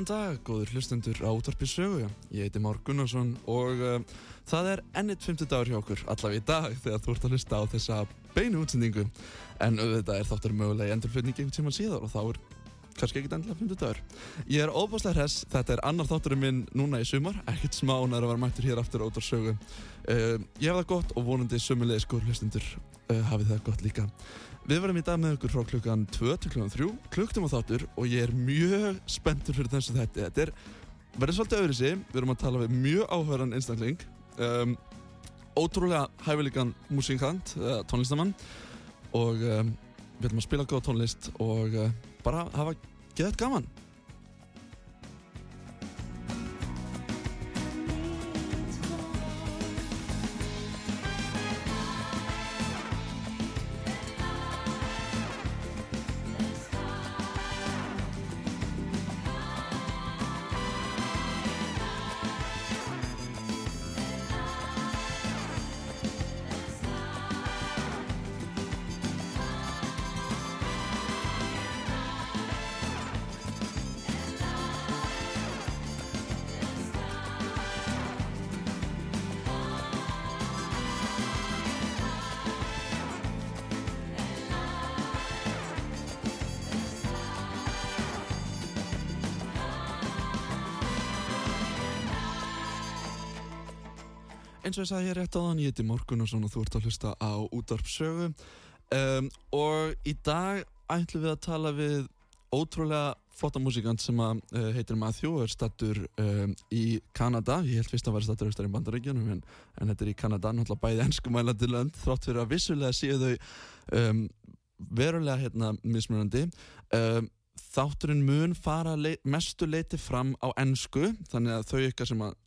Góðan dag, góður hlustendur á útvarpi sögu. Ég heiti Már Gunnarsson og uh, það er ennitt 50 dagur hjá okkur, allavega í dag, þegar þú ert að hlusta á þessa beinu útsendingu. En auðvitað er þáttur mögulega í endurflutningi einhvern tíma síðar og þá er kannski ekkit endilega 50 dagur. Ég er óbúslega hress, þetta er annar þátturinn minn núna í sumar, ekkert smá nær að vera mættur hér aftur á útvarpi sögu. Uh, ég hef það gott og vonandi sömulegis góður hlustendur uh, hafið það gott líka. Við verðum í dag með ykkur frá klukkan 2 til klukkan 3, klukktum á þáttur og ég er mjög spenntur fyrir þessu þetta. Þetta er, verður svolítið öðru sig, við erum að tala við mjög áhverjan einstakling, um, ótrúlega hæfilegan músíkant, uh, tónlistamann og um, við ætlum að spila góða tónlist og uh, bara hafa geðað gaman. Og ég sagði hér rétt á þann, ég heiti Morgunarsson og þú ert að hlusta á útvarpsögu um, og í dag ætlum við að tala við ótrúlega flotta músikant sem að, uh, heitir Matthew og er stattur um, í Kanada. Ég held fyrst að vera stattur austar í bandaríkjunum en, en þetta er í Kanada, náttúrulega bæði ennskumælandi lönd þrátt fyrir að vissulega séu þau um, verulega hérna mismunandi. Þátturinn mun fara leit, mestu leiti fram á ennsku þannig að þau ykkar sem að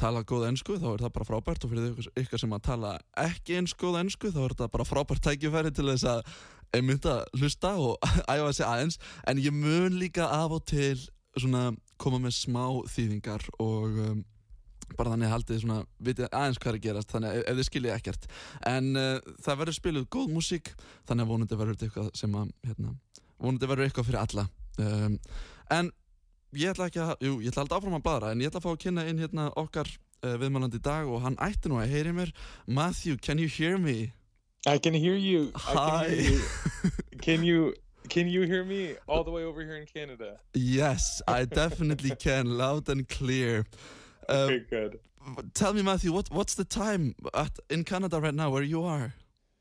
tala góð ennsku þá er það bara frábært. Og fyrir ykkur sem að tala ekki eins góð ennsku þá er það bara frábært tækifæri til þess að einmitt að hlusta og æfa sig aðeins. En ég mun líka af og til svona koma með smá þýðingar og um, bara þannig haldið svona vitið aðeins hvað er að gerast þannig ef, ef þið skiljið ekkert. En uh, það verður spiluð góð músík þannig að vonandi verður þetta eitthvað sem að hérna, vonandi verður eitthvað fyrir alla. Um, en ég ætla ekki að, jú, ég ætla alltaf áfram að bladra en ég ætla að fá að kynna inn hérna okkar uh, viðmælandi í dag og hann ætti nú að heyri mér Matthew, can you hear me? I can hear you. Hi. can hear you. Can you can you hear me all the way over here in Canada? Yes, I definitely can, loud and clear. Um, Okay, good. tell me, Matthew, what what's the time at, in Canada right now where you are?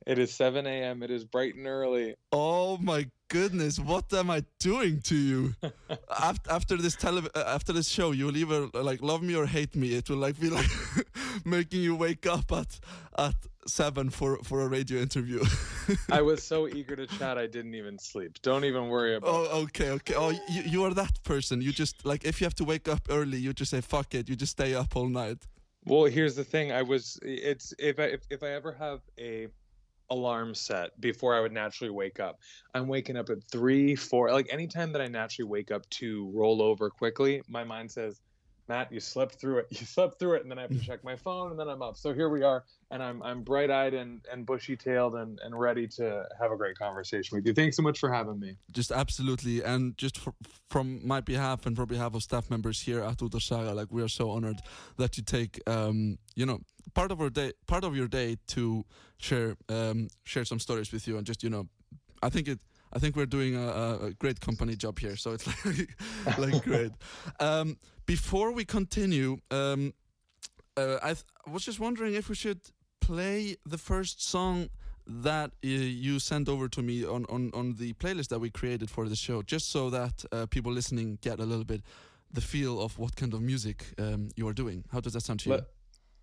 It is 7 a.m. It is bright and early. Oh my goodness, what am I doing to you? after, after this tele- uh, after this show, you'll either uh, like love me or hate me. It will like be like making you wake up at at seven for for a radio interview. I was so eager to chat, I didn't even sleep. Don't even worry about it. oh, okay, okay. Oh, you, you are that person. You just like if you have to wake up early, you just say fuck it. You just stay up all night. Well, here's the thing. I was it's if I if, if I ever have a alarm set before I would naturally wake up. I'm waking up at three, four. Like anytime that I naturally wake up to roll over quickly, my mind says, Matt, you slept through it. You slept through it, and then I have to check my phone, and then I'm up. So here we are, and I'm I'm bright eyed and, and bushy tailed and, and ready to have a great conversation with you. Thanks so much for having me. Just absolutely, and just for, from my behalf and for behalf of staff members here at Útvarp like we are so honored that you take um, you know part of our day, part of your day to share um, share some stories with you and just you know, I think it I think we're doing a, a great company job here. So it's like, like great. Um, before we continue, um, uh, I, I was just wondering if we should play the first song that uh, you sent over to me on, on, on the playlist that we created for the show, just so that uh, people listening get a little bit the feel of what kind of music um, you are doing. How does that sound to you?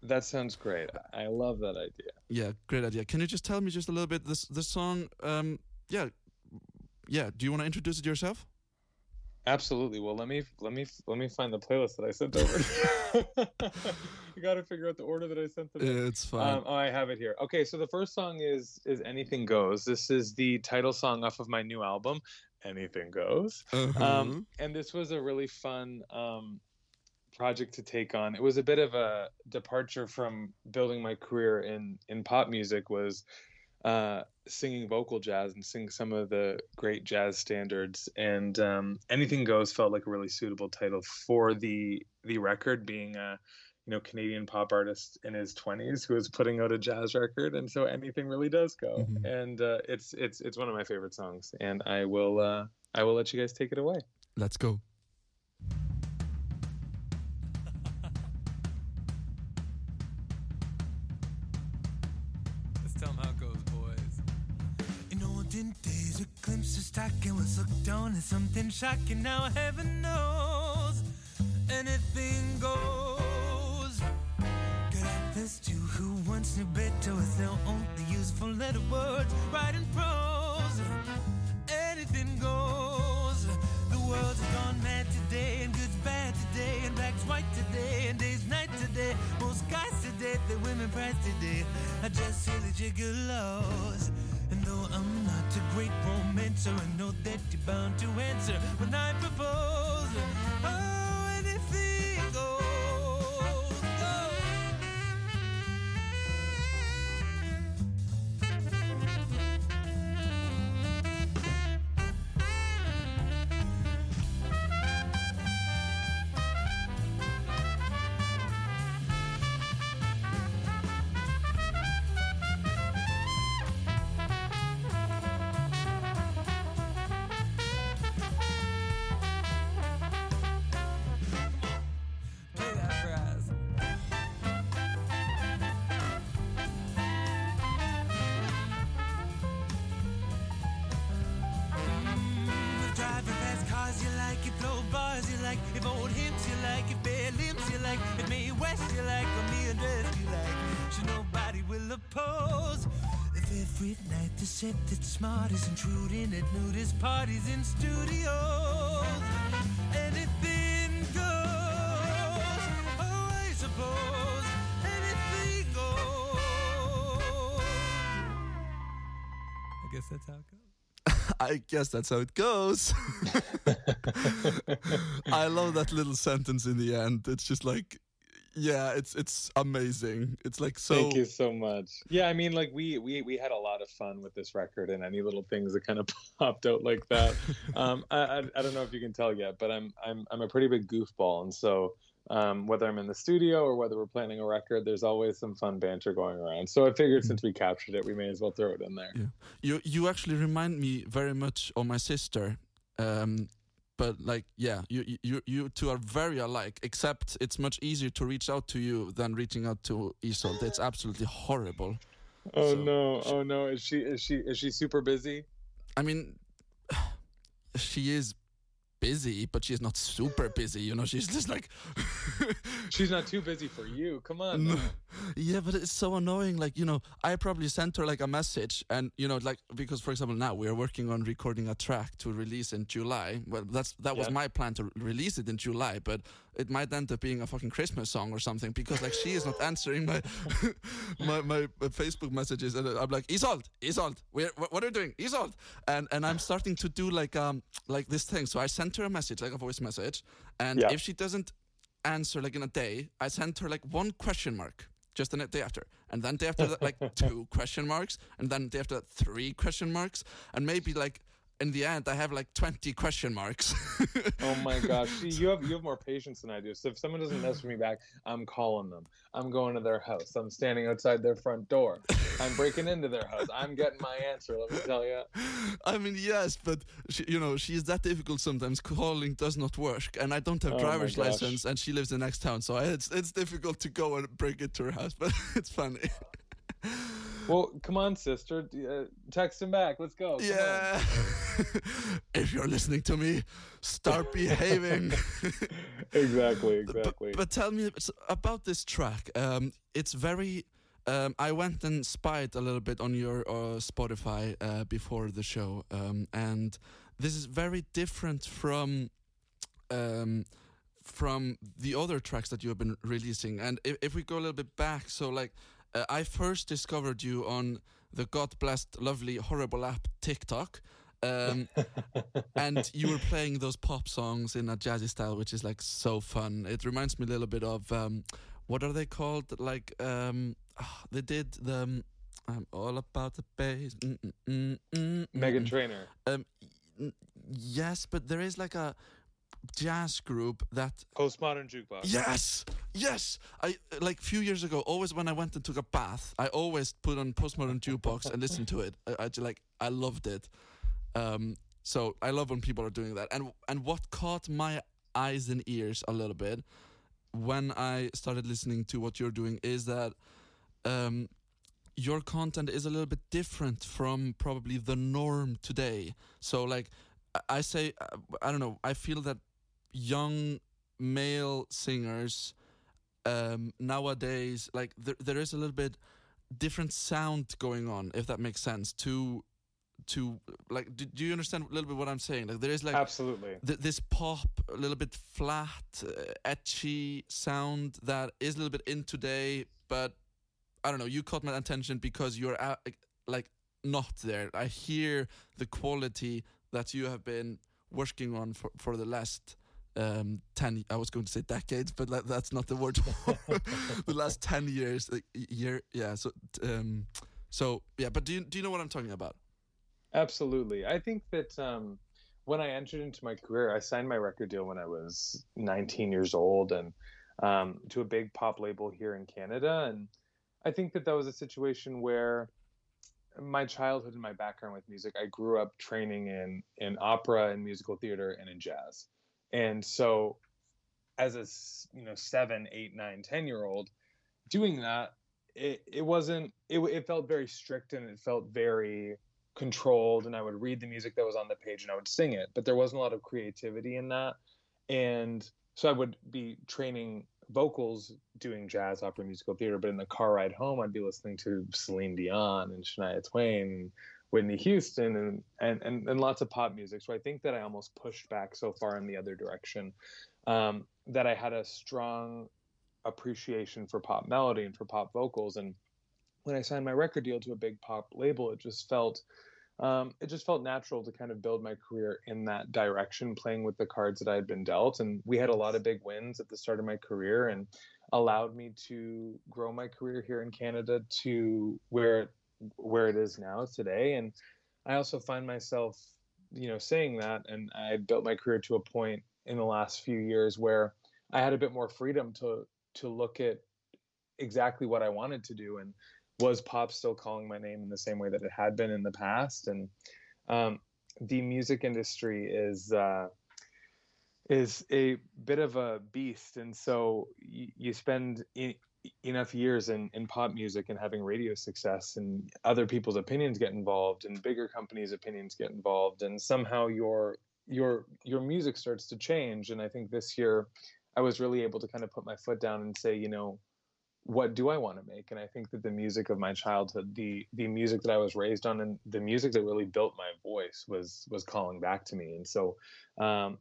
That sounds great. I love that idea. Yeah, great idea. Can you just tell me just a little bit this the song? Um, yeah, yeah, do you want to introduce it yourself? Absolutely. Well, let me let me let me find the playlist that I sent over. you got to figure out the order that I sent them. It's fine. Um, oh, I have it here. Okay, so the first song is is "Anything Goes." This is the title song off of my new album, "Anything Goes." Uh-huh. Um, and this was a really fun um, project to take on. It was a bit of a departure from building my career in in pop music. Was uh, singing vocal jazz and sing some of the great jazz standards. And um, anything goes felt like a really suitable title for the the record, being a you know Canadian pop artist in his twenties who is putting out a jazz record, and so anything really does go. Mm-hmm. And uh, it's it's it's one of my favorite songs, and I will uh, I will let you guys take it away. Let's go. Talking was hooked on is something shocking. Now heaven knows anything goes. Good at this to who wants knew better with their only useful letter words, writing prose. Anything goes. The world has gone mad today, and good's bad today, and black's white today, and day's night today. Most guys today, the women prize today are just silly gigolos. Romancer, I know that you're bound to answer when I propose. Oh, accepted smarties, intruding at nudist parties in studios. Anything goes. Oh, I suppose anything goes. I guess that's how it goes. I guess that's how it goes. I love that little sentence in the end. It's just like yeah it's it's amazing it's like so thank you so much yeah i mean like we we we had a lot of fun with this record and any little things that kind of popped out like that um I, I, I don't know if you can tell yet but i'm i'm i'm a pretty big goofball and so um, whether I'm in the studio or whether we're planning a record, there's always some fun banter going around. So I figured mm. since we captured it, we may as well throw it in there. Yeah. You you actually remind me very much of my sister. Um, but like yeah you you you two are very alike except it's much easier to reach out to you than reaching out to Ísold it's absolutely horrible. Oh so, no. oh no. Is she is she is she super busy? I mean she is busy, but she's not super busy. You know, she's just like she's not too busy for you. Come on. No. Yeah, but it's so annoying. Like you know, I probably sent her like a message, and you know, like because for example now we are working on recording a track to release in July. Well, that's that was yeah. my plan to release it in July, but it might end up being a fucking Christmas song or something because like she is not answering my my, my Facebook messages, and I'm like Ísold, Ísold, what are you doing, Ísold? And and I'm starting to do like um like this thing. So I sent sent her a message, like a voice message, and yeah. if she doesn't answer like in a day. I sent her like one question mark just the day after, and then day after that like two question marks, and then day after that three question marks, and maybe like in the end, I have like 20 question marks. oh my gosh. See, you have you have more patience than I do. So if someone doesn't message me back, I'm calling them. I'm going to their house. I'm standing outside their front door. I'm breaking into their house. I'm getting my answer, let me tell you. I mean, yes, but she, you know, she's that difficult sometimes. Calling does not work, and I don't have oh driver's license, and she lives in the next town, so it's it's difficult to go and break into her house, but it's funny. Well, come on, sister. Uh, text him back. Let's go. Come yeah. if you're listening to me, start behaving. exactly. Exactly. But, but, tell me about this track. Um, it's very. Um, I went and spied a little bit on your uh, Spotify uh, before the show, um, and this is very different from um, from the other tracks that you have been releasing. And if, if we go a little bit back, so like uh, I first discovered you on the God blessed, lovely, horrible app TikTok. Um, and you were playing those pop songs in a jazzy style, which is like so fun. It reminds me a little bit of um, what are they called? Like um, oh, they did the um, I'm all about the bass. Mm, mm, mm, mm Meghan mm. Trainor. Um, yes, but there is like a jazz group that postmodern jukebox. Yes, yes. I like a few years ago. Always when I went and took a bath, I always put on postmodern jukebox and listen to it. I, I just, like I loved it. Um, so I love when people are doing that. And and what caught my eyes and ears a little bit when I started listening to what you're doing is that um, your content is a little bit different from probably the norm today. So like I say I don't know. I feel that young male singers um, nowadays, like there, there is a little bit different sound going on, if that makes sense. To to like, do, do you understand a little bit what I'm saying? Like there is like absolutely th- this pop, a little bit flat, uh, etchy sound that is a little bit in today, but I don't know. You caught my attention because you're at, like not there. I hear the quality that you have been working on for for the last um 10 i was going to say decades but that's not the word the last 10 years like, year yeah so um so yeah but do you, do you know what i'm talking about? Absolutely. I think that um when i entered into my career i signed my record deal when i was 19 years old and um to a big pop label here in canada and i think that that was a situation where my childhood and my background with music i grew up training in in opera and musical theater and in jazz and so as a you know seven eight nine ten year old doing that it, it wasn't it, it felt very strict and it felt very controlled and i would read the music that was on the page and i would sing it but there wasn't a lot of creativity in that. And so i would be training vocals doing jazz opera musical theater but in the car ride home i'd be listening to celine dion and shania twain Whitney Houston and, and, and, and, lots of pop music. So I think that I almost pushed back so far in the other direction um, that I had a strong appreciation for pop melody and for pop vocals. And when I signed my record deal to a big pop label, it just felt um, it just felt natural to kind of build my career in that direction, playing with the cards that I had been dealt. And we had a lot of big wins at the start of my career and allowed me to grow my career here in Canada to where where it is now today. And I also find myself, you know, saying that, and I built my career to a point in the last few years where I had a bit more freedom to to look at exactly what I wanted to do and was pop still calling my name in the same way that it had been in the past and um, the music industry is uh, is a bit of a beast and so y- you spend enough years in, in pop music and having radio success and other people's opinions get involved and bigger companies opinions get involved and somehow your your your music starts to change. And i think this year i was really able to kind of put my foot down and say you know what do i want to make? And i think that the music of my childhood the the music that i was raised on and the music that really built my voice was was calling back to me. And so um,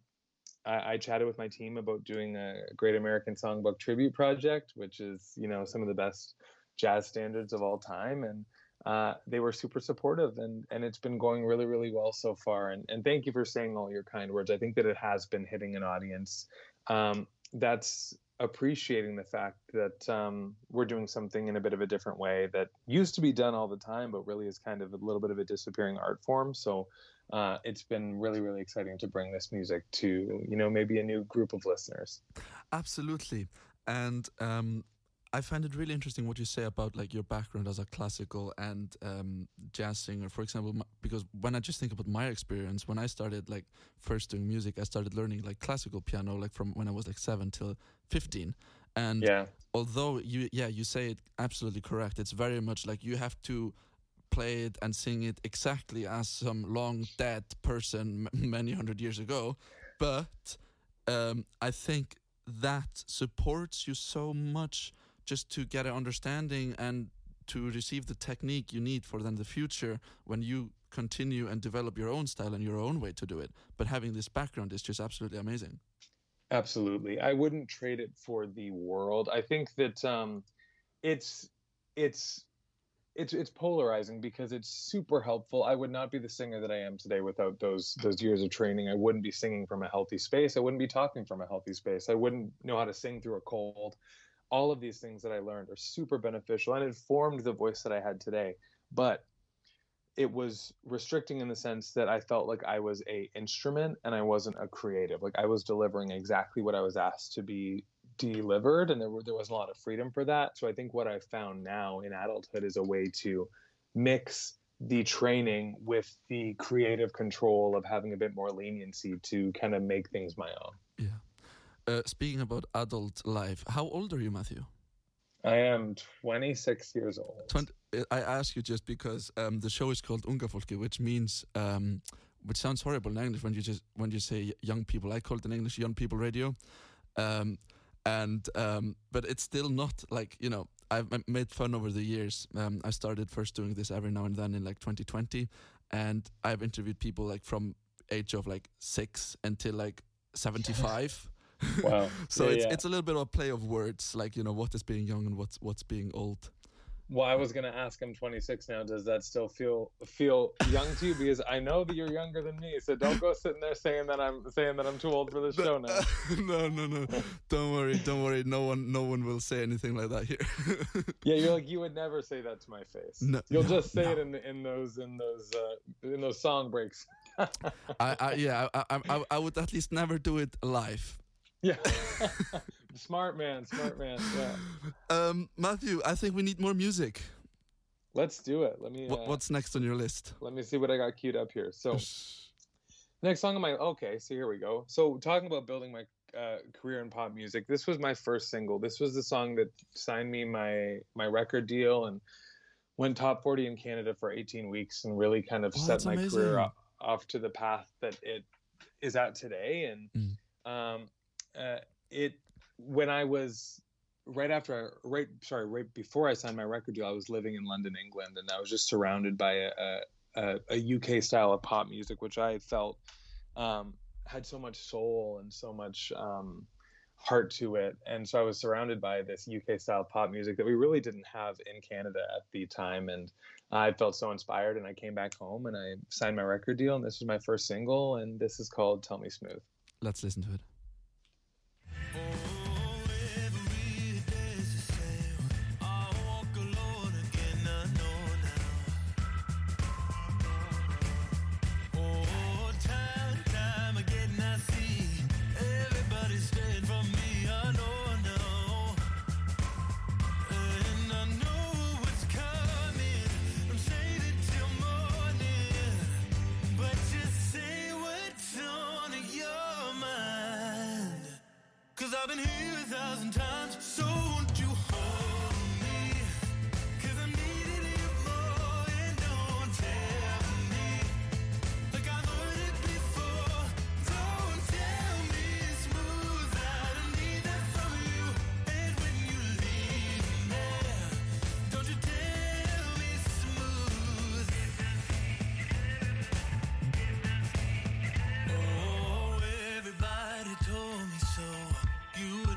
I, I, chatted with my team about doing a Great American Songbook tribute project, which is you know some of the best jazz standards of all time, and uh, they were super supportive, and and it's been going really really well so far. And and thank you for saying all your kind words. I think that it has been hitting an audience um, that's appreciating the fact that um, we're doing something in a bit of a different way that used to be done all the time, but really is kind of a little bit of a disappearing art form. So uh, it's been really, really exciting to bring this music to, you know, maybe a new group of listeners. Absolutely. And um, I find it really interesting what you say about like your background as a classical and um, jazz singer, for example, because when I just think about my experience, when I started like first doing music, I started learning like classical piano, like from when I was like seven till 15. And yeah. although you, yeah, you say it absolutely correct, it's very much like you have to play it and sing it exactly as some long dead person many hundred years ago. But um, I think that supports you so much just to get an understanding and to receive the technique you need for then the future when you continue and develop your own style and your own way to do it. But having this background is just absolutely amazing. Absolutely, I wouldn't trade it for the world. I think that um, it's it's it's it's polarizing because it's super helpful. I would not be the singer that I am today without those those years of training. I wouldn't be singing from a healthy space. I wouldn't be talking from a healthy space. I wouldn't know how to sing through a cold all of these things that I learned are super beneficial and it formed the voice that I had today. But it was restricting in the sense that I felt like I was a instrument and I wasn't a creative. Like I was delivering exactly what I was asked to be delivered, and there were there was a lot of freedom for that. So I think what i've found now in adulthood is a way to mix the training with the creative control of having a bit more leniency to kind of make things my own. Yeah. Uh, speaking about adult life, how old are you, Matthew? I am 26 years old. 20, I ask you just because um, the show is called Unga Folki, which means, um, which sounds horrible in English when you just when you say young people. I call it in English young people radio, um, and um, but it's still not like you know I've made fun over the years. Um, I started first doing this every now and then in like 2020, and I've interviewed people like from age of like six until like 75. Wow. so yeah, it's yeah. it's a little bit of a play of words, like you know what is being young and what's what's being old. Well, I was gonna ask. I'm 26 now. Does that still feel feel young to you? Because I know that you're younger than me. So don't go sitting there saying that I'm saying that I'm too old for this show now. no, no, no. don't worry. Don't worry. No one, no one will say anything like that here. yeah, you're like you would never say that to my face. No, You'll no, just say no. it in in those in those uh, in those song breaks. I, I yeah I, I I would at least never do it live yeah. smart man, smart man. Yeah. Um, Matthew, I think we need more music. Let's do it. Let me. Uh, What's next on your list? Let me see what I got queued up here. So, next song on my. Okay, so here we go. So, talking about building my uh, career in pop music, this was my first single. This was the song that signed me my my record deal and went top 40 in Canada for 18 weeks and really kind of oh, set my amazing. career off, off, to the path that it is at today. And mm. um, uh, it when I was right after I, right sorry right before I signed my record deal, I was living in London, England, and I was just surrounded by a, a, a UK style of pop music, which I felt um, had so much soul and so much um, heart to it. And so I was surrounded by this UK style pop music that we really didn't have in Canada at the time. And I felt so inspired. And I came back home and I signed my record deal. And this was my first single. And this is called Tell Me Smooth. Let's listen to it.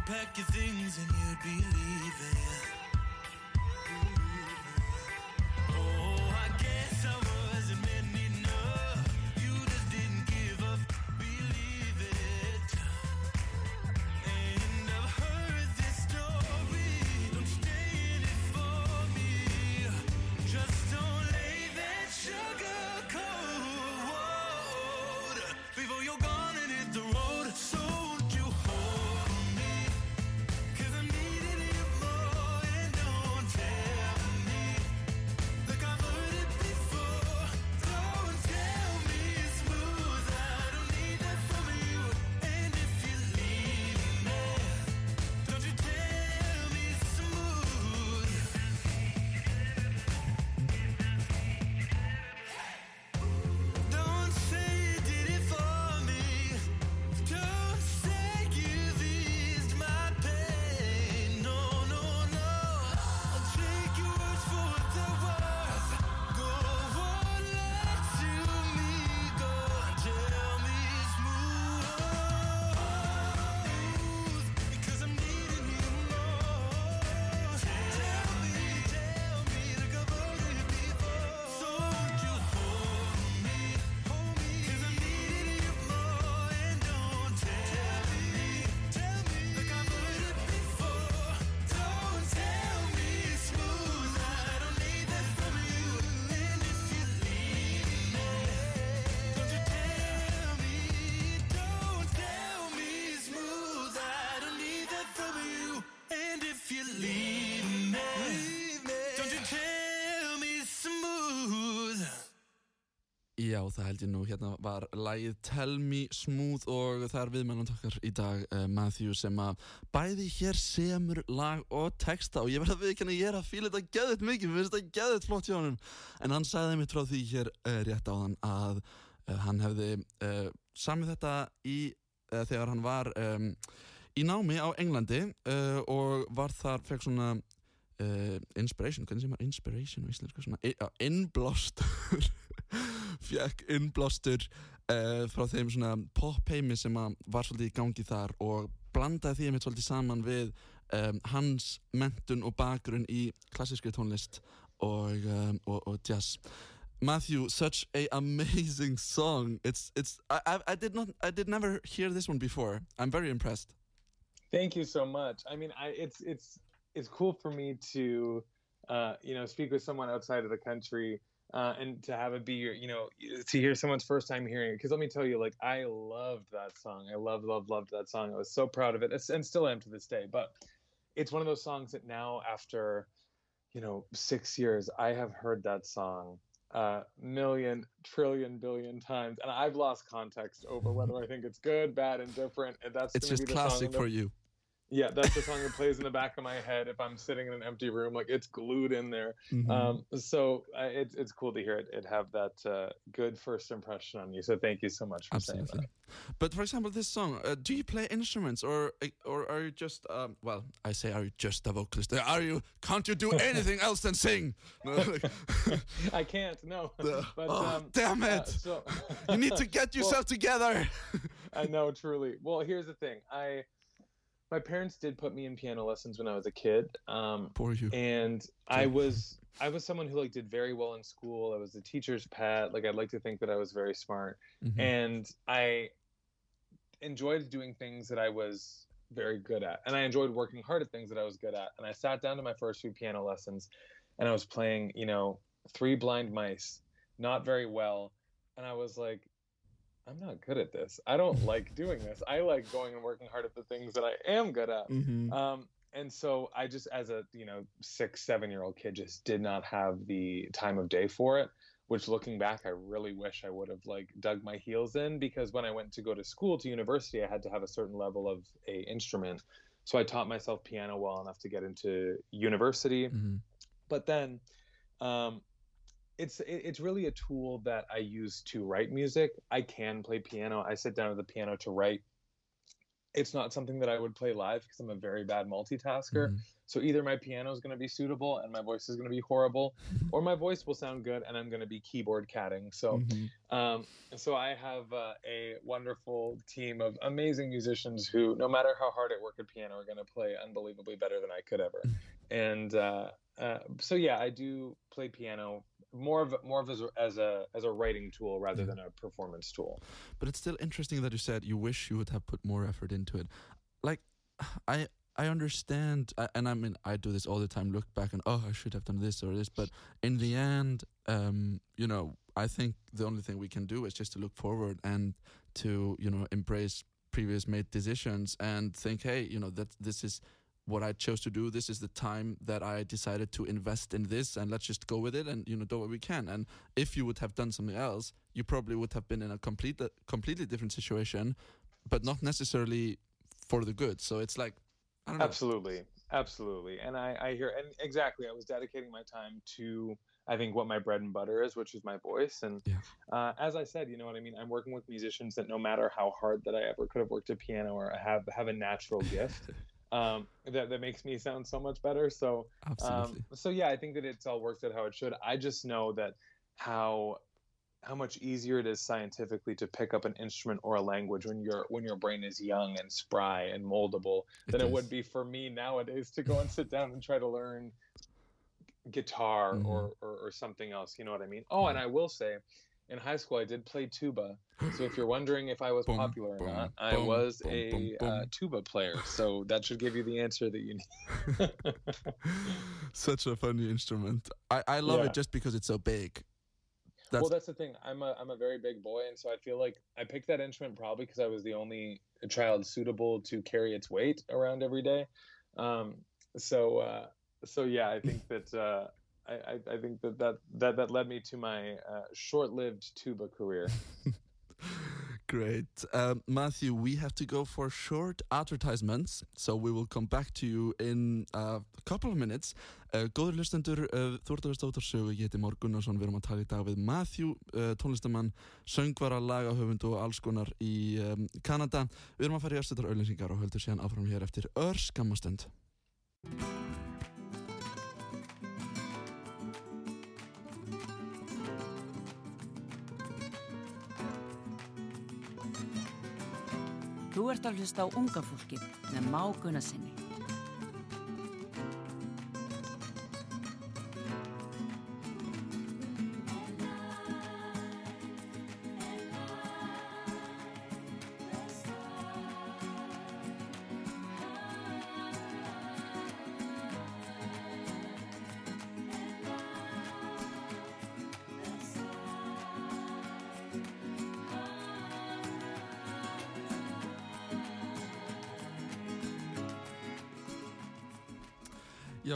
pack your things and you'd be leaving. Það held ég nú, hérna var lægið Tell Me Smooth og það er viðmennand okkar í dag, uh, Matthew, sem að bæði hér semur lag og texta og ég verði að viðkynna ég er að fíla þetta gæðið mikið, mér finnst þetta gæðið flott hjá hann en hann sagði mér frá því hér uh, rétt á hann að uh, hann hefði samið þetta í þegar hann var um, í námi á Englandi og var þar, fekk svona inspiration, hvernig sem er inspiration á íslensku, svona innblástur fekk innblástur uh, frá þeim svona pop-heimi sem var svolítið í gangi þar og blandaði því einmitt svolítið saman við um, hans mentun og bakgrunn í klassískri tónlist og, um, og, og jazz Matthew, such a amazing song. It's it's I, I did not I did never hear this one before. I'm very impressed. Thank you so much. I mean, I it's it's it's cool for me to uh, you know speak with someone outside of the country uh, and to have it be your, you know, to hear someone's first time hearing it. Because let me tell you, like, I loved that song. I loved, loved, loved that song. I was so proud of it, and still am to this day. But it's one of those songs that now, after, you know, six years, I have heard that song a million, trillion, billion times, and I've lost context over whether I think it's good, bad, indifferent. And that's it's just classic for you. Yeah, that's the song that plays in the back of my head if I'm sitting in an empty room. Like it's glued in there. Mm-hmm. Um, so uh, it's it's cool to hear it, it have that uh, good first impression on you. So thank you so much for Absolutely. saying that. But for example, this song, uh, do you play instruments or or are you just um, well? I say, are you just a vocalist? Are you? Can't you do anything else than sing? No, like, I can't. No. but, oh, um, damn uh, it! So you need to get yourself well, together. I know, truly. Well, here's the thing. I my parents did put me in piano lessons when I was a kid. Um, Poor you. And I was I was someone who like did very well in school. I was a teacher's pet. Like I'd like to think that I was very smart, mm-hmm. and I enjoyed doing things that I was very good at, and I enjoyed working hard at things that I was good at. And I sat down to my first few piano lessons, and I was playing, you know, Three Blind Mice, not very well, and I was like, I'm not good at this. I don't like doing this. I like going and working hard at the things that I am good at. Mm-hmm. Um, and so I just, as a you know six, seven year old kid, just did not have the time of day for it. Which, looking back, I really wish I would have like dug my heels in because when I went to go to school to university, I had to have a certain level of a instrument. So I taught myself piano well enough to get into university. Mm-hmm. But then um, it's it's really a tool that I use to write music. I can play piano. I sit down at the piano to write. It's not something that I would play live because I'm a very bad multitasker. Mm-hmm. So either my piano is going to be suitable and my voice is going to be horrible, or my voice will sound good and I'm going to be keyboard catting. So, mm-hmm. um, so I have uh, a wonderful team of amazing musicians who, no matter how hard I work at piano, are going to play unbelievably better than I could ever. And uh, uh, so yeah, I do play piano more of more of as a, as a as a writing tool rather yeah. than a performance tool. But it's still interesting that you said you wish you would have put more effort into it. Like I I understand, and I mean I do this all the time. Look back and oh, I should have done this or this. But in the end, um, you know, I think the only thing we can do is just to look forward and to you know embrace previous made decisions and think, hey, you know that this is what I chose to do. This is the time that I decided to invest in this, and let's just go with it and you know do what we can. And if you would have done something else, you probably would have been in a complete completely different situation, but not necessarily for the good. So it's like absolutely, absolutely. And I, I hear and exactly. I was dedicating my time to. I think what my bread and butter is, which is my voice. And yeah. uh, as I said, you know what I mean. I'm working with musicians that no matter how hard that I ever could have worked a piano or have have a natural gift, um, that that makes me sound so much better. So, um, so yeah, I think that it's all worked out how it should. I just know that how how much easier it is scientifically to pick up an instrument or a language when your when your brain is young and spry and moldable it than is. it would be for me nowadays to go and sit down and try to learn guitar mm-hmm. or, or, or something else. You know what I mean? Oh, and I will say, in high school I did play tuba. So if you're wondering if I was boom, popular or boom, not, boom, I was a uh, tuba player. So that should give you the answer that you need. Such a funny instrument. I, I love yeah. it just because it's so big. That's... Well, that's the thing. I'm a I'm a very big boy, and so I feel like I picked that instrument probably because I was the only child suitable to carry its weight around every day. Um, so uh, so yeah, I think that uh, I, I think that that that, that led me to my uh, short-lived tuba career. Great. Um, Matthew, we have to go for short advertisements, so we will come back to you in uh, a couple of minutes. Uh, góður lustendur, uh, á ég heiti Már Gunnarsson, við erum að tala í dag við Matthew, uh, tónlistamann, söngvara, lagahöfund og alls í um, Kanada. Við erum að fara í östutar auðlýsingar og höldur síðan áfram hér eftir ör skammastund. Þú ert að hlusta á unga fólkið með máguna sinni.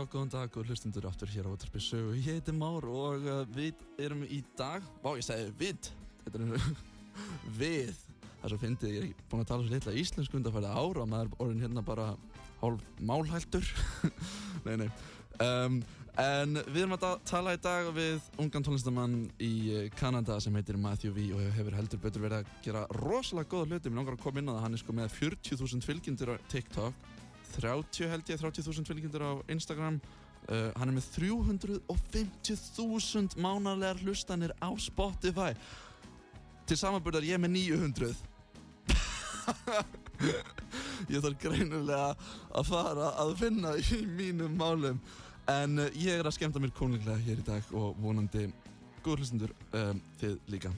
Já, góðan dag og hlustundur áttur hér á Ótarpi sögu. Ég heiti Már og uh, við erum í dag, vá ég segi við, þetta er við. Það er svo fyndið, ég er búin að tala svo litla íslensku undan að fæða ára og maður er orðin hérna bara hálf málhæltur. nei, nei. Um, en við erum að tala í dag við ungan tónlistamann í uh, Kanada sem heitir Matthew V og hefur heldur betur verið að gera rosalega góða hluti. Mér langar að koma inn á það, hann er sko með 40.000 fylgjendur á TikTok 30 held ég, 30.000 fylgjendur á Instagram. Uh, hann er með 350.000 mánarlegar hlustanir á Spotify. Til samanbörðar ég með 900 ég þarf greinilega að fara að finna í mínum málum. En uh, ég er að skemta mér konunglega hér í dag og vonandi góður hlustendur um, þið líka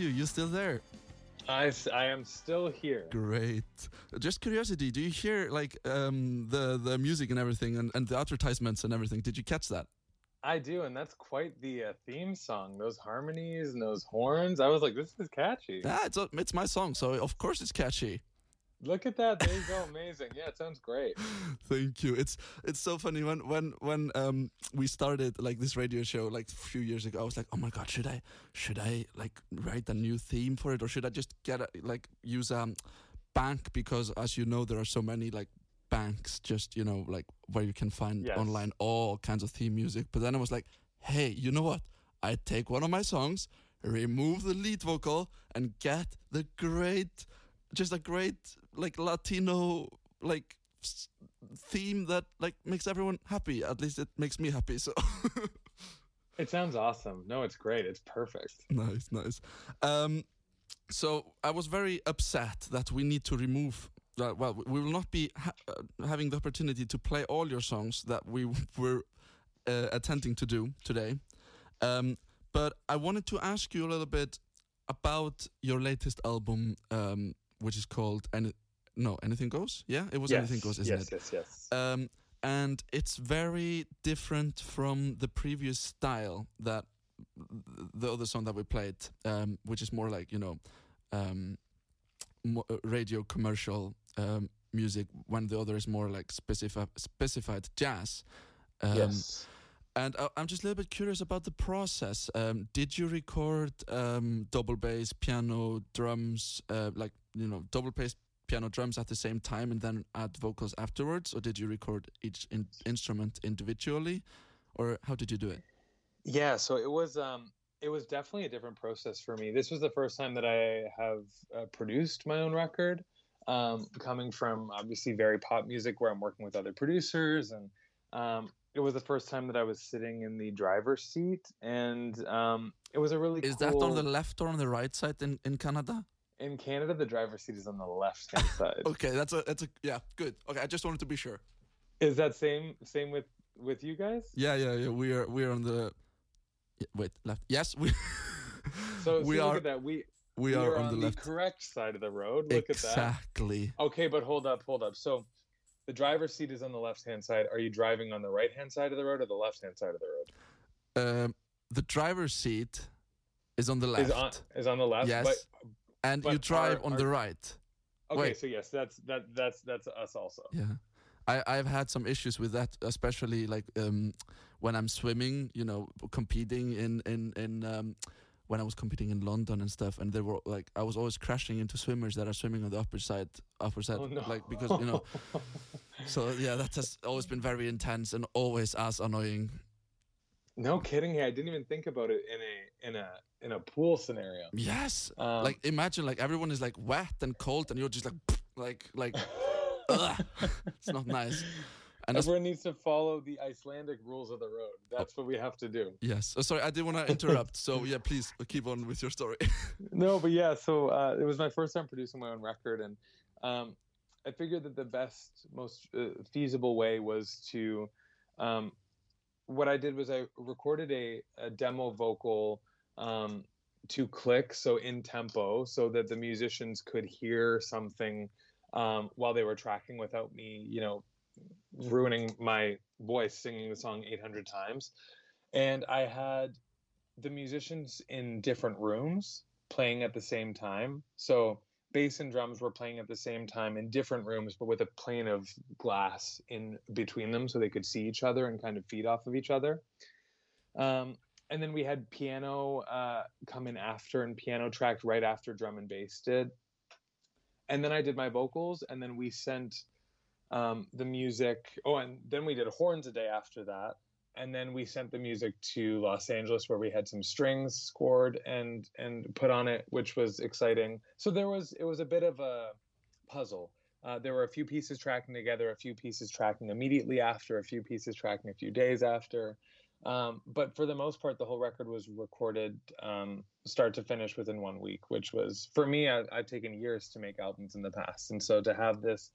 Matthew, you still there? I, I am still here. Great. Just curiosity, do you hear like um, the the music and everything and, and the advertisements and everything? Did you catch that? I do, and that's quite the uh, theme song. Those harmonies and those horns. I was like, this is catchy. Yeah, it's a, it's my song, so of course it's catchy. Look at that! There you go. Amazing. Yeah, it sounds great. Thank you. It's it's so funny when when when um we started like this radio show like a few years ago. I was like, oh my god, should I should I like write a new theme for it or should I just get a, like use a um, bank because as you know there are so many like banks just you know like where you can find Yes. online all kinds of theme music. But then I was like, hey, you know what? I take one of my songs, remove the lead vocal, and get the great, just a great like Latino like theme that like makes everyone happy. At least it makes me happy. So It sounds awesome. No, it's great. It's perfect. nice, nice. Um, so I was very upset that we need to remove. Uh, well, we will not be ha- uh, having the opportunity to play all your songs that we were uh, attempting to do today. Um, but I wanted to ask you a little bit about your latest album, um, which is called Any- No Anything Goes. Yeah, it was Anything Goes, isn't yes, it? yes, yes. um, and it's very different from the previous style that the other song that we played, um, which is more like you know, um, uh, radio commercial um, music. When the other is more like specifi- specified jazz. Um, yes. And I, I'm just a little bit curious about the process. Um, did you record um, double bass, piano, drums, uh, like you know, double bass, piano, drums at the same time, and then add vocals afterwards, or did you record each in- instrument individually, or how did you do it? Yeah, so it was um it was definitely a different process for me. This was the first time that I have uh, produced my own record. Um, coming from obviously very pop music, where I'm working with other producers, and um, it was the first time that I was sitting in the driver's seat, and um, it was a really Is cool. that on the left or on the right side in, in Canada? in Canada? The driver's seat is on the left hand side. Okay, that's a that's a yeah, good. Okay, I just wanted to be sure. Is that same same with with you guys? Yeah, yeah, yeah. We are we are on the wait left. Yes, we So, we so are at that. We we, are, on, on, the left. correct side of the road. Look exactly. at that. Exactly. Okay, but hold up, hold up. So the driver's seat is on the left hand side. Are you driving on the right hand side of the road or the left hand side of the road? Um, the driver's seat is on the left. Is on, is on the left. Yes. But, and but you drive our, on our, the right. Okay, Wait. so yes, that's that that's that's us also. Yeah. I, I've had some issues with that, especially like um, when I'm swimming, you know, competing in in in um, when I was competing in London and stuff, and there were like I was always crashing into swimmers that are swimming on the upper side, upper side, Oh, no. like because you know. so yeah, that has always been very intense and always as annoying. No kidding. Hey, I didn't even think about it in a in a in a pool scenario. Yes, Um, like imagine like everyone is like wet and cold, and you're just like like like. It's not nice. And Everyone needs to follow the Icelandic rules of the road. That's what we have to do. yes, oh, sorry, I didn't want to interrupt. so yeah, please keep on with your story. no, but yeah, so uh, it was my first time producing my own record, and um, I figured that the best, most uh, feasible way was to. Um, what I did was I recorded a, a demo vocal um, to click, so in tempo, so that the musicians could hear something um, while they were tracking without me, you know, ruining my voice singing the song 800 times. And I had the musicians in different rooms playing at the same time. So bass and drums were playing at the same time in different rooms, but with a plane of glass in between them so they could see each other and kind of feed off of each other. Um, and then we had piano uh, come in after and piano tracked right after drum and bass did. And then I did my vocals, and then we sent um, the music. Oh, and then we did horns a day after that and then we sent the music to Los Angeles where we had some strings scored and and put on it, which was exciting. So there was it was a bit of a puzzle. Uh, there were a few pieces tracking together, a few pieces tracking immediately after, a few pieces tracking a few days after. Um, but for the most part, the whole record was recorded um, start to finish within one week, which was for me. I, I've taken years to make albums in the past, and so to have this,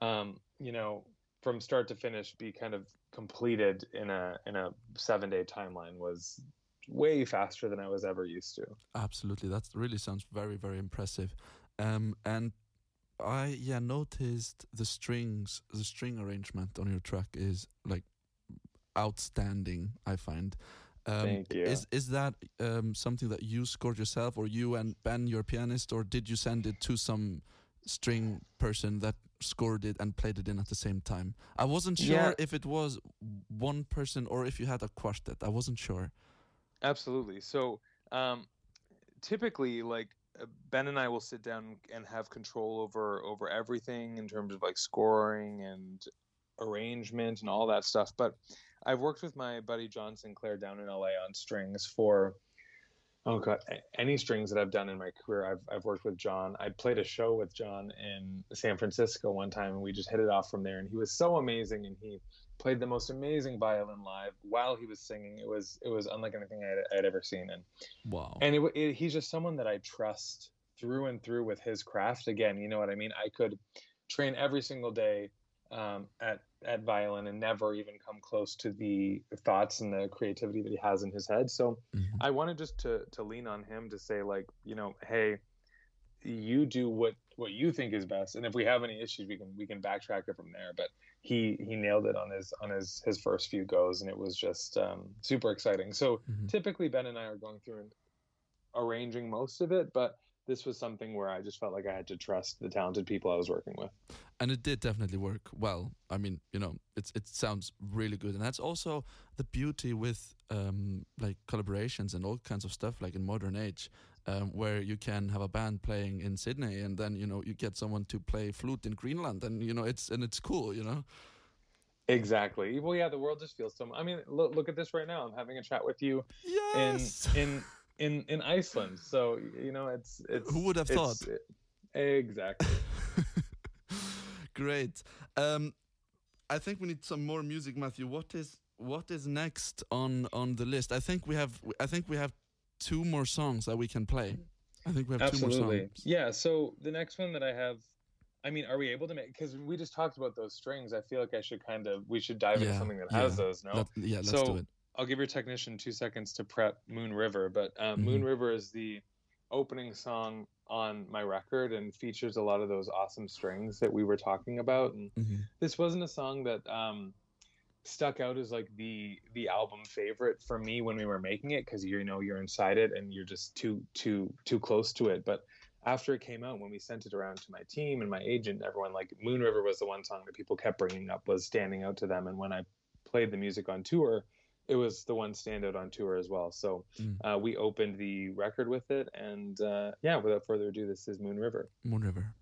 um, you know, from start to finish be kind of completed in a in a seven day timeline was way faster than I was ever used to. Absolutely, that really sounds very very impressive. Um, and I yeah noticed the strings, the string arrangement on your track is like outstanding. I find. Um, Thank you. Is is that um, something that you scored yourself, or you and Ben, your pianist, or did you send it to some string person that scored it and played it in at the same time? I wasn't sure Yeah. if it was one person or if you had a quartet. I wasn't sure. Absolutely. So um, typically, like uh, Ben and I will sit down and have control over over everything in terms of like scoring and arrangement and all that stuff. But I've worked with my buddy John Sinclair down in LA on strings for oh god any strings that I've done in my career. I've I've worked with John. I played a show with John in San Francisco one time, and we just hit it off from there. And he was so amazing, and he played the most amazing violin live while he was singing. It was it was unlike anything I had, I'd ever seen, and Wow. and it, it, he's just someone that I trust through and through with his craft. Again, you know what I mean. I could train every single day um, at at violin and never even come close to the thoughts and the creativity that he has in his head. So Mhm. I wanted just to to lean on him to say like, you know, hey, you do what what you think is best, and if we have any issues, we can we can backtrack it from there. But he he nailed it on his on his his first few goes, and it was just um, super exciting. So Mhm. typically Ben and I are going through and arranging most of it, but this was something where I just felt like I had to trust the talented people I was working with. and it did definitely work well. I mean, you know, it's it sounds really good, and that's also the beauty with um, like collaborations and all kinds of stuff, like in modern age, um, where you can have a band playing in Sydney, and then you know you get someone to play flute in Greenland, and you know it's and it's cool, you know. Exactly. Well, yeah, the world just feels so. I mean, look look at this right now. I'm having a chat with you Yes. in in in in Iceland. So you know, it's it's. Who would have thought? exactly. Great. Um, I think we need some more music, Mathew. What is what is next on on the list? I think we have I think we have two more songs that we can play. I think we have two more Absolutely. songs. Yeah. So the next one that I have. I mean, are we able to make? Because we just talked about those strings. I feel like I should kind of we should dive into something that yeah. has those. No. Let, yeah, let's So, do it. I'll give your technician two seconds to prep Moon River, but um, Mhm. Moon River is the opening song on my record and features a lot of those awesome strings that we were talking about. And mm-hmm. this wasn't a song that um, stuck out as like the the album favorite for me when we were making it because you know you're inside it and you're just too too too close to it. But after it came out, when we sent it around to my team and my agent, everyone like Moon River was the one song that people kept bringing up was standing out to them. And when I played the music on tour, it was the one standout on tour as well. So mm. uh, we opened the record with it, and uh, yeah, without further ado, this is Moon River. Moon River.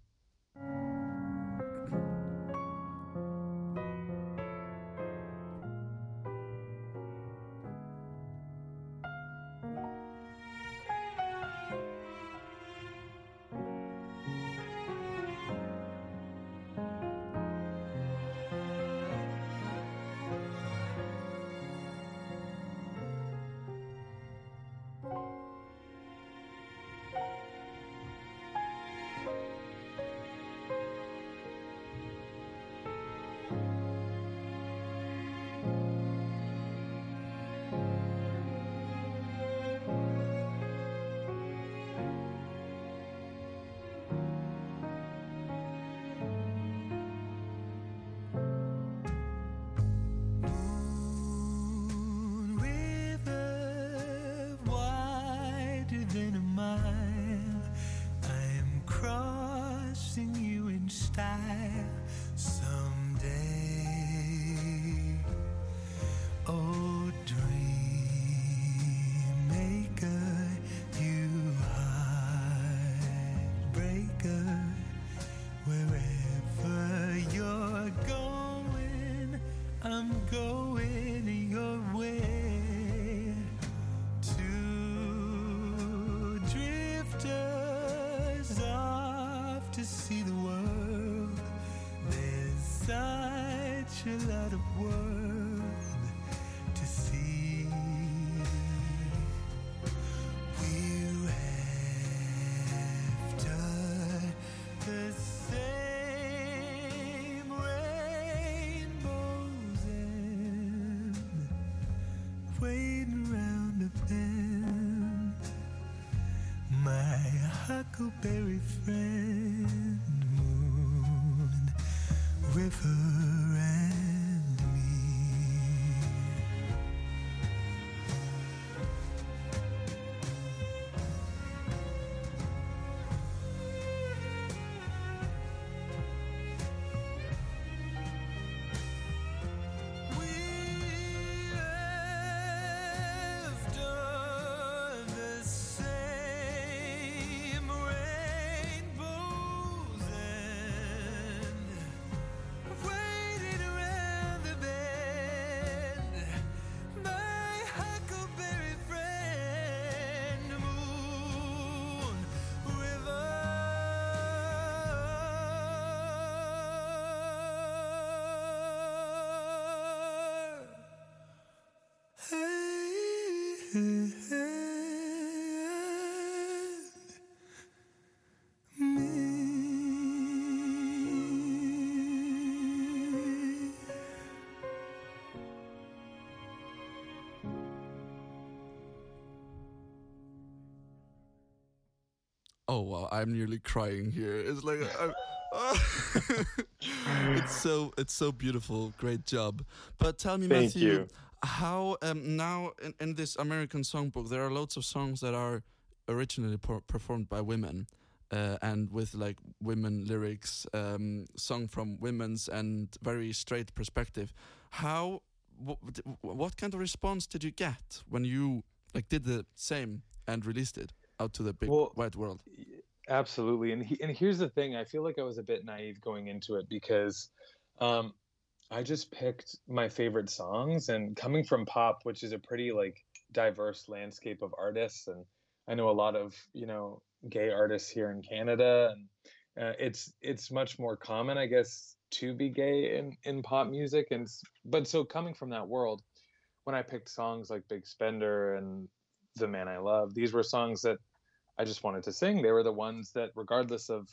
Oh wow, I'm nearly crying here. It's like it's so it's so beautiful. Great job. But tell me, Thank Mathew, you. How um, now in, in, this American songbook there are lots of songs that are originally performed by women. Uh, and with like women lyrics, um, sung from women's and very straight perspective. How, what kind of response did you get when you like did the same and released it? out to the big well, wide world. Absolutely, and he, and here's the thing: I feel like I was a bit naive going into it because um, I just picked my favorite songs, and coming from pop, which is a pretty like diverse landscape of artists, and I know a lot of you know gay artists here in Canada, and uh, it's it's much more common, I guess, to be gay in in pop music, and but so coming from that world, when I picked songs like Big Spender and the Man I Love. These were songs that I just wanted to sing. They were the ones that, regardless of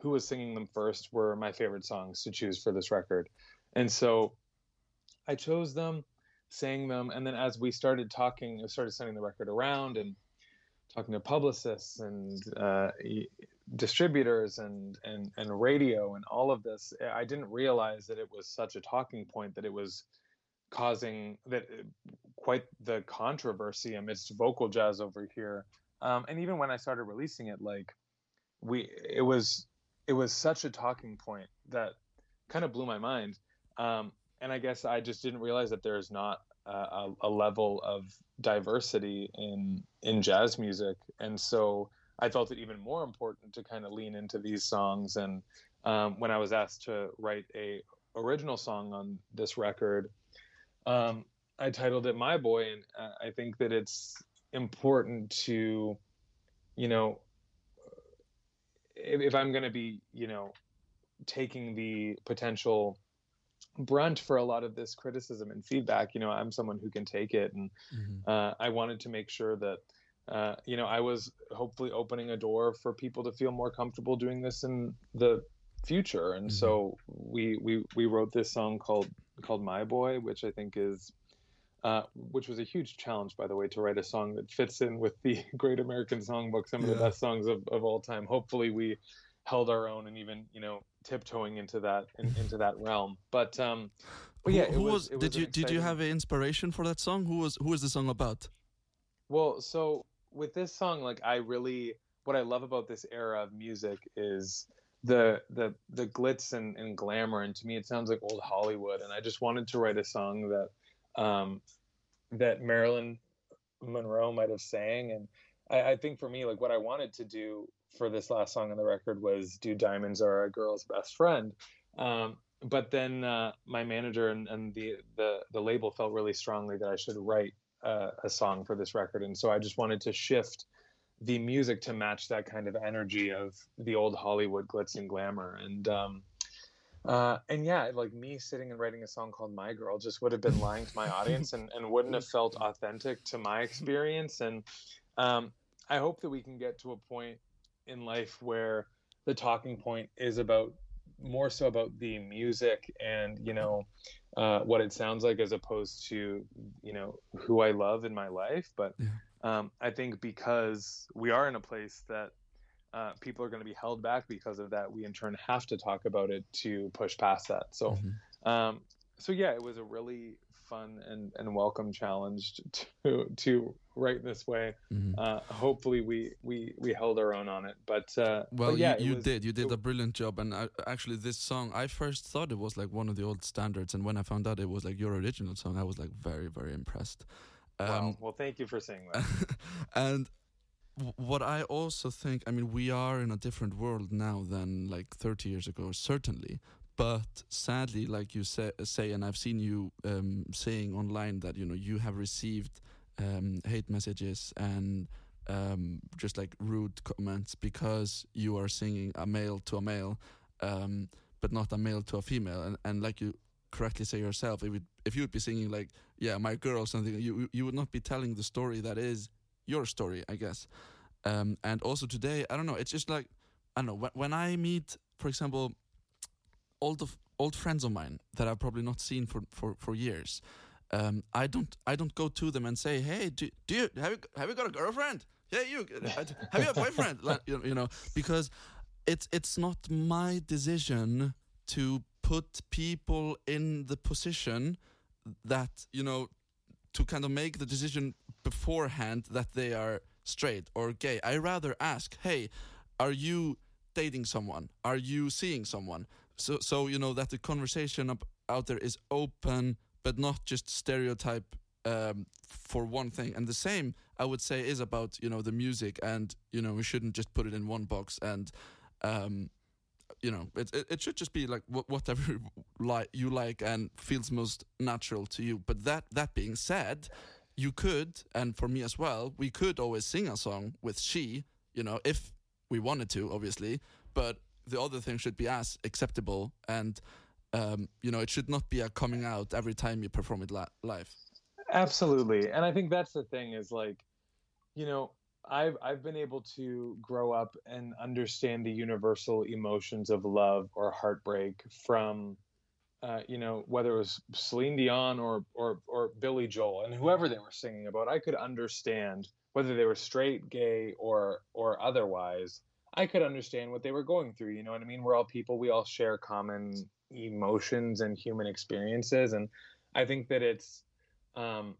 who was singing them first, were my favorite songs to choose for this record. And so I chose them, sang them, and then as we started talking, I started sending the record around, and talking to publicists and uh, distributors and and and radio and all of this, I didn't realize that it was such a talking point that it was causing that uh, quite the controversy amidst vocal jazz over here. Um, and even when I started releasing it, like we, it was it was such a talking point that kind of blew my mind. Um, and I guess I just didn't realize that there's not a, a, level of diversity in in jazz music, and so I felt it even more important to kind of lean into these songs. And um, when I was asked to write a original song on this record, um, I titled it "My Boy," and uh, I think that it's important to, you know, if, if I'm going to be, you know, taking the potential brunt for a lot of this criticism and feedback you know i'm someone who can take it and mm-hmm. uh, i wanted to make sure that uh, you know i was hopefully opening a door for people to feel more comfortable doing this in the future and mm-hmm. so we we we wrote this song called called my boy which i think is uh, which was a huge challenge by the way to write a song that fits in with the great american songbook some of yeah. the best songs of, of all time hopefully we held our own and even you know tiptoeing into that in, into that realm. But um, but yeah, who, who was, was, did you did you have an inspiration for that song? Who was who was the song about? Well, so with this song, like I really what I love about this era of music is the the the glitz and, and glamour, and to me it sounds like old Hollywood. And I just wanted to write a song that um, that Marilyn Monroe might have sang, and I, I think for me, like what I wanted to do for this last song on the record was "Do Diamonds Are a Girl's Best Friend." Um, but then uh, my manager and, and, the, the the label felt really strongly that I should write uh, a song for this record, and so I just wanted to shift the music to match that kind of energy of the old Hollywood glitz and glamour. And um, uh, and yeah, like me sitting and writing a song called My Girl just would have been lying to my audience and, and wouldn't have felt authentic to my experience. And um, I hope that we can get to a point in life where the talking point is about more so about the music and you know uh, what it sounds like as opposed to you know who I love in my life. But um, I think because we are in a place that uh, people are going to be held back because of that, we in turn have to talk about it to push past that. So, mm-hmm. um, so yeah, it was a really fun and, and welcome challenge to to write this way. Mm-hmm. Uh, hopefully, we, we we held our own on it. But uh, well, but yeah, you, you was, did. You did it, a brilliant job. And I, actually, this song, I first thought it was like one of the old standards, and when I found out it was like your original song, I was like very very impressed. Um, wow. Well, thank you for saying that. and what I also think, I mean, we are in a different world now than like 30 years ago, certainly. But sadly, like you say, say and I've seen you um, saying online that you know you have received um, hate messages and um, just like rude comments because you are singing a male to a male, um, but not a male to a female. And and like you correctly say yourself, if it, if you would be singing like yeah my girl or something, you you would not be telling the story that is your story, I guess. Um, and also today, I don't know. It's just like I don't know when, when I meet, for example old old friends of mine that I've probably not seen for for for years. Um, I don't I don't go to them and say, hey, do, do you have you have you got a girlfriend? Yeah, you have you a boyfriend? you, you know, because it's it's not my decision to put people in the position that you know to kind of make the decision beforehand that they are straight or gay. I rather ask, hey, are you dating someone? Are you seeing someone? So so you know that the conversation up, out there is open but not just stereotype um, for one thing. And the same i would say is about you know the music and you know we shouldn't just put it in one box and um, you know it, it, it should just be like whatever like you like and feels most natural to you. But that that being said you could and for me as well we could always sing a song with she you know if we wanted to obviously but the other thing should be as acceptable and um, you know it should not be a coming out every time you perform it li- live. Absolutely. And i think that's the thing is like you know i've i've been able to grow up and understand the universal emotions of love or heartbreak from uh, you know whether it was Celine Dion or or or Billy Joel and whoever they were singing about I could understand whether they were straight, gay, or or otherwise, I could understand what they were going through. You know what I mean? We're all people. We all share common emotions and human experiences, and I think that it's um,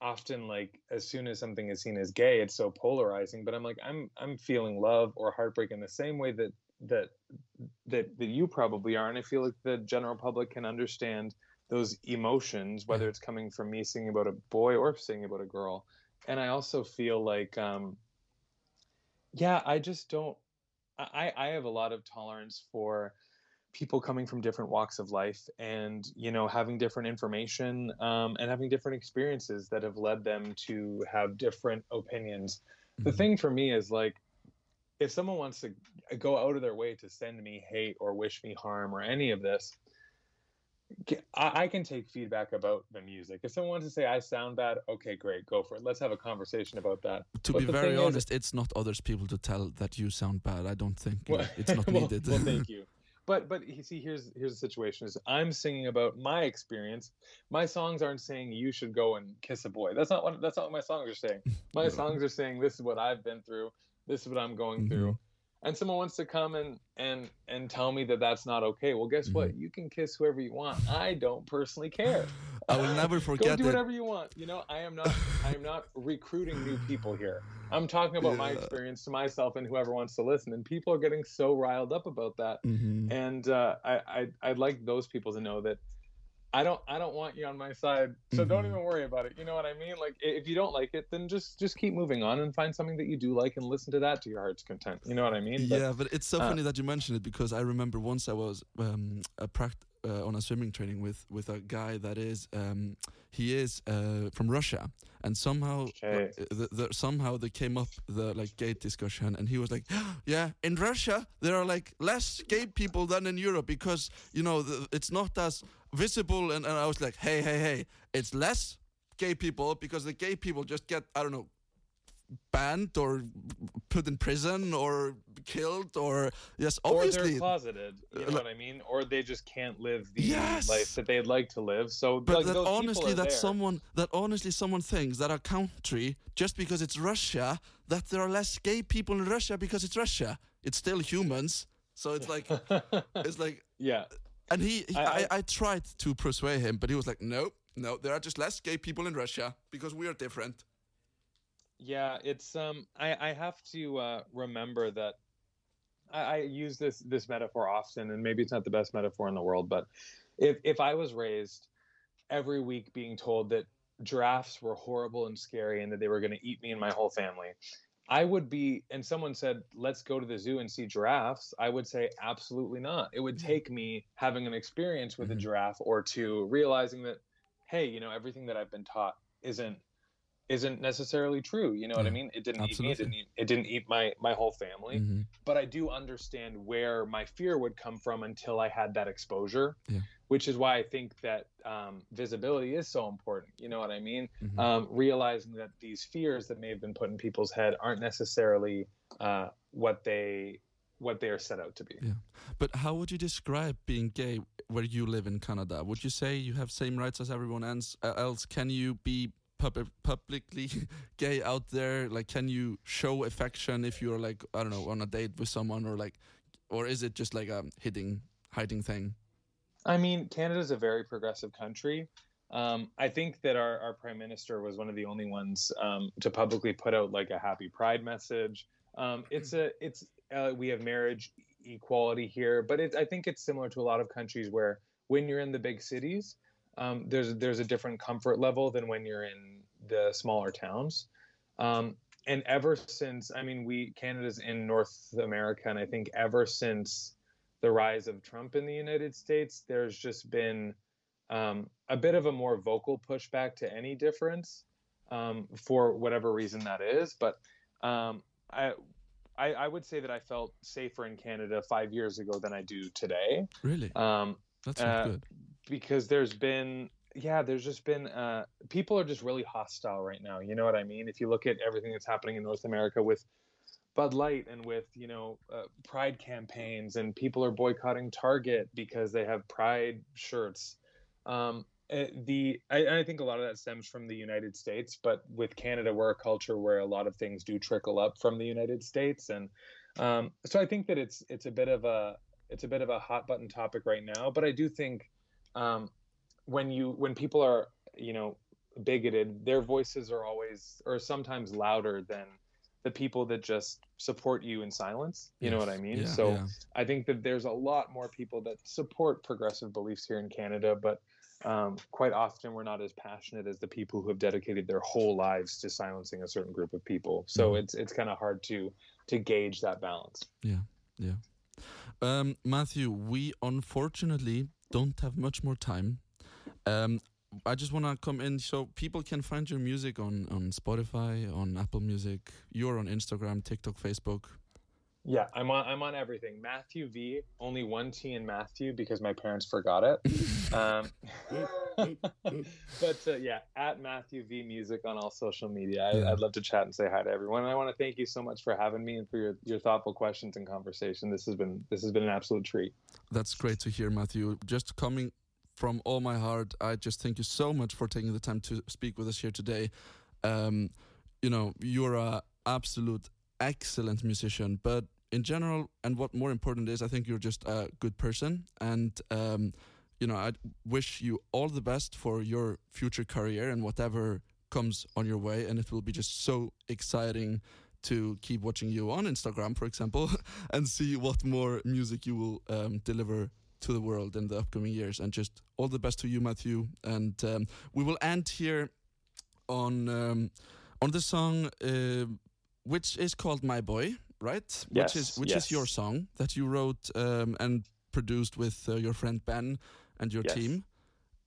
often like as soon as something is seen as gay, it's so polarizing. But I'm like, I'm I'm feeling love or heartbreak in the same way that that that that you probably are, and I feel like the general public can understand those emotions, whether it's coming from me singing about a boy or singing about a girl. And I also feel like, um, yeah, I just don't. I I have a lot of tolerance for people coming from different walks of life and you know having different information um, and having different experiences that have led them to have different opinions mm-hmm. the thing for me is like if someone wants to go out of their way to send me hate or wish me harm or any of this I, can take feedback about the music. If someone wants to say I sound bad, okay, great, go for it. Let's have a conversation about that. To but be very honest, is, it's not others people to tell that you sound bad. I don't think well, it's not well, needed. well, thank you but but you see here's here's the situation is i'm singing about my experience my songs aren't saying you should go and kiss a boy that's not what that's not what my songs are saying my songs are saying this is what i've been through this is what i'm going mm-hmm. through and someone wants to come and and and tell me that that's not okay well guess mm-hmm. what you can kiss whoever you want. I don't personally care. I will never forget go do whatever you want. You know i am not i am not recruiting new people here. I'm talking about yeah. my experience to myself and whoever wants to listen and people are getting so riled up about that. Mm-hmm. and uh, I, I i'd like those people to know that I don't I don't want you on my side. So mm-hmm. don't even worry about it. You know what I mean? Like if you don't like it, then just just keep moving on and find something that you do like and listen to that to your heart's content. You know what I mean? But, yeah, but it's so uh, funny that you mentioned it because I remember once I was um, a pract- uh, on a swimming training with with a guy that is um, he is uh, from Russia and somehow okay. the, the, somehow they came up the like gay discussion and he was like yeah in Russia there are like less gay people than in Europe because you know the, it's not as visible and, and I was like, hey, hey, hey, it's less gay people because the gay people just get, I don't know, banned or put in prison or killed or yes obviously or they're closeted you know what i mean? Or they just can't live the yes. life that they'd like to live. So but like, that honestly that there. someone that honestly someone thinks that a country just because it's russia that there are less gay people in russia because it's russia. It's still humans. So it's like it's like yeah and he, he I, I, I, tried to persuade him, but he was like, "No, no, there are just less gay people in Russia because we are different." Yeah, it's um, I I have to uh, remember that I, I use this this metaphor often, and maybe it's not the best metaphor in the world, but if if I was raised every week being told that giraffes were horrible and scary and that they were going to eat me and my whole family I would be, and someone said, let's go to the zoo and see giraffes. I would say, absolutely not. It would take me having an experience with mm-hmm. a giraffe or two, realizing that, hey, you know, everything that I've been taught isn't isn't necessarily true. You know yeah, what I mean? It didn't absolutely. eat me. It didn't eat, it didn't eat my my whole family. Mm-hmm. But I do understand where my fear would come from until I had that exposure. Yeah which is why I think that um, visibility is so important. You know what I mean? Mm-hmm. Um, realizing that these fears that may have been put in people's head aren't necessarily uh, what they what they are set out to be. Yeah, but how would you describe being gay where you live in Canada? Would you say you have same rights as everyone else? Uh, else, can you be pub- publicly gay out there? Like, can you show affection if you're like I don't know on a date with someone or like, or is it just like a hiding hiding thing? I mean, Canada is a very progressive country. Um, I think that our, our prime minister was one of the only ones um, to publicly put out like a happy pride message. Um, it's a it's uh, we have marriage equality here, but it, I think it's similar to a lot of countries where when you're in the big cities, um, there's there's a different comfort level than when you're in the smaller towns. Um, and ever since, I mean, we Canada's in North America, and I think ever since the rise of Trump in the United States, there's just been um, a bit of a more vocal pushback to any difference um, for whatever reason that is. But um, I, I, I, would say that I felt safer in Canada five years ago than I do today. Really? Um, That's uh, good. Because there's been, yeah, there's just been, uh, people are just really hostile right now. You know what I mean? If you look at everything that's happening in North America with Bud Light and with you know uh, Pride campaigns, and people are boycotting Target because they have Pride shirts. Um, uh, the I, I, think a lot of that stems from the United States, but with Canada, we're a culture where a lot of things do trickle up from the United States, and um, so I think that it's it's a bit of a it's a bit of a hot button topic right now. But I do think um, when you when people are you know bigoted, their voices are always or sometimes louder than the people that just support you in silence. You yes. know what I mean? Yeah, so yeah. I think that there's a lot more people that support progressive beliefs here in Canada, but um, quite often we're not as passionate as the people who have dedicated their whole lives to silencing a certain group of people. So mm. it's it's kind of hard to to gauge that balance. Yeah, yeah. Um, Mathew, we unfortunately don't have much more time. Um, I just want to come in so people can find your music on on Spotify, on Apple Music. You're on Instagram, TikTok, Facebook. Yeah, I'm on. I'm on everything. Mathew V. Only one T in Mathew because my parents forgot it. um, but uh, yeah, at Mathew V Music on all social media. I, would love to chat and say hi to everyone. And I want to thank you so much for having me and for your, your thoughtful questions and conversation. This has been this has been an absolute treat. That's great to hear, Mathew. Just coming from all my heart, I just thank you so much for taking the time to speak with us here today. Um, you know, you're a absolute excellent musician, but in general, and what more important is, I think you're just a good person, and um, you know, I wish you all the best for your future career and whatever comes on your way, and it will be just so exciting to keep watching you on Instagram, for example, and see what more music you will um, deliver to the world in the upcoming years. And just all the best to you, Mathew. And um, we will end here on um, on the song, uh, which is called "My Boy." Right? Yes, which is which yes. is your song that you wrote um, and produced with uh, your friend Ben and your yes. team.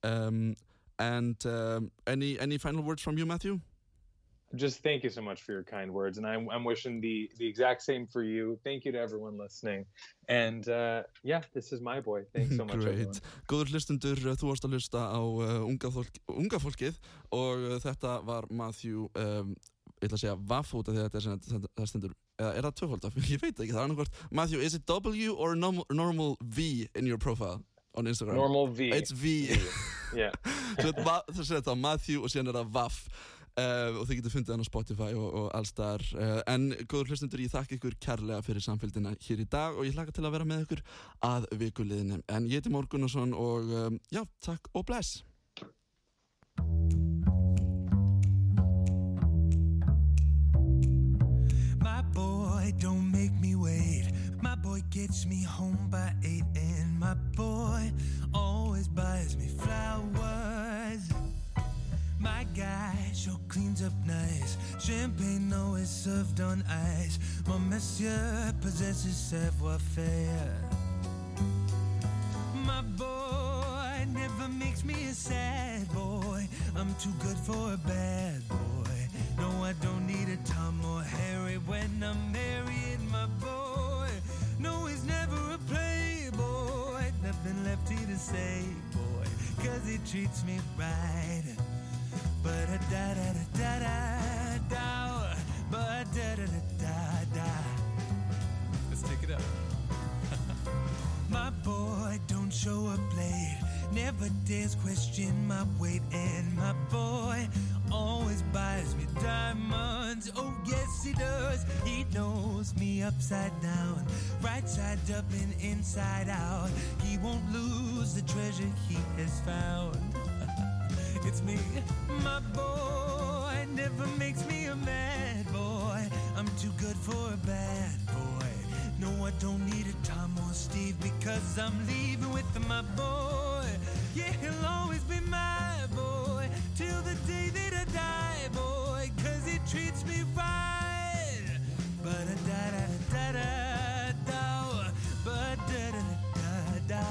Um, and um, any any final words from you, Mathew? Just thank you so much for your kind words, and I'm I'm wishing the the exact same for you. Thank you to everyone listening, and uh, yeah, this is my boy. Thanks so much. Great. Góður hlustundur, þú varst að hlusta á uh, unga, fólk, unga fólkið og uh, þetta var Mathew. Ég ætla að segja vaff út af því að þetta er, það stendur. Eða er það tvöfald af, ég veit ekki, það er annarkvært Matthew, is it W or normal, V in your profile on Instagram? Normal V. It's V. Yeah. Það séu þetta Matthew og síðan er það vaff. Uh, og þið getur fundið hann á Spotify og, og allstar uh, eh, en góður hlustundur ég þakka ykkur kærlega fyrir samfélgina hér í dag og ég hlaka til að vera með ykkur að vikuliðinu en ég heiti Morgunarsson og um, já, takk og bless don't make me wait. My boy gets me home by eight, and my boy always buys me flowers. My guy sure cleans up nice. Champagne always served on ice. Mon monsieur possesses savoir faire. My boy never makes me a sad boy. I'm too good for a bad boy. No, I don't need a Tom or Harry when I'm marrying my boy. No, he's never a playboy. Nothing left here to say, boy, cause he treats me right. But a da da da da da da, but da da da da da. Let's take it up. my boy don't show up late, never dares question my weight, and my boy always buys me diamonds. Oh, yes, he does. He knows me upside down, right side up and inside out. He won't lose the treasure he has found. it's me, my boy. Never makes me a mad boy. I'm too good for a bad boy. No, I don't need a Tom or Steve because I'm leaving with my boy. He'll always be my boy till the day that I die, boy, cause he treats me right. But da da da da da, but da da da da.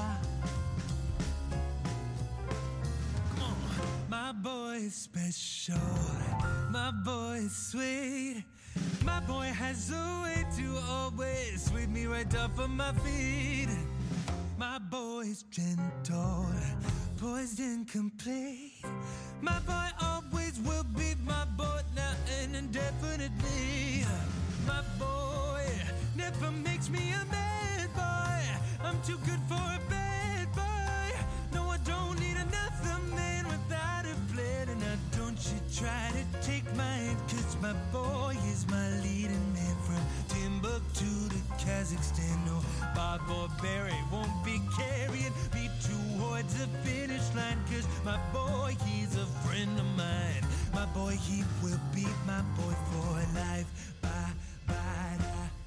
My boy is special, my boy is sweet. My boy has a way to always sweep me right off of my feet. My boy is gentle, poised and complete. My boy always will be my boy now and indefinitely. My boy never makes me a bad boy. I'm too good for a bad boy. No, I don't need another man without a plan. And now don't you try to take my hand, cause my boy is my leading man from Timbuktu Kazakhstan. No, Bob or Barry won't be carrying me towards the finish line. Cause my boy, he's a friend of mine. My boy, he will be my boy for life. Bye, bye, bye.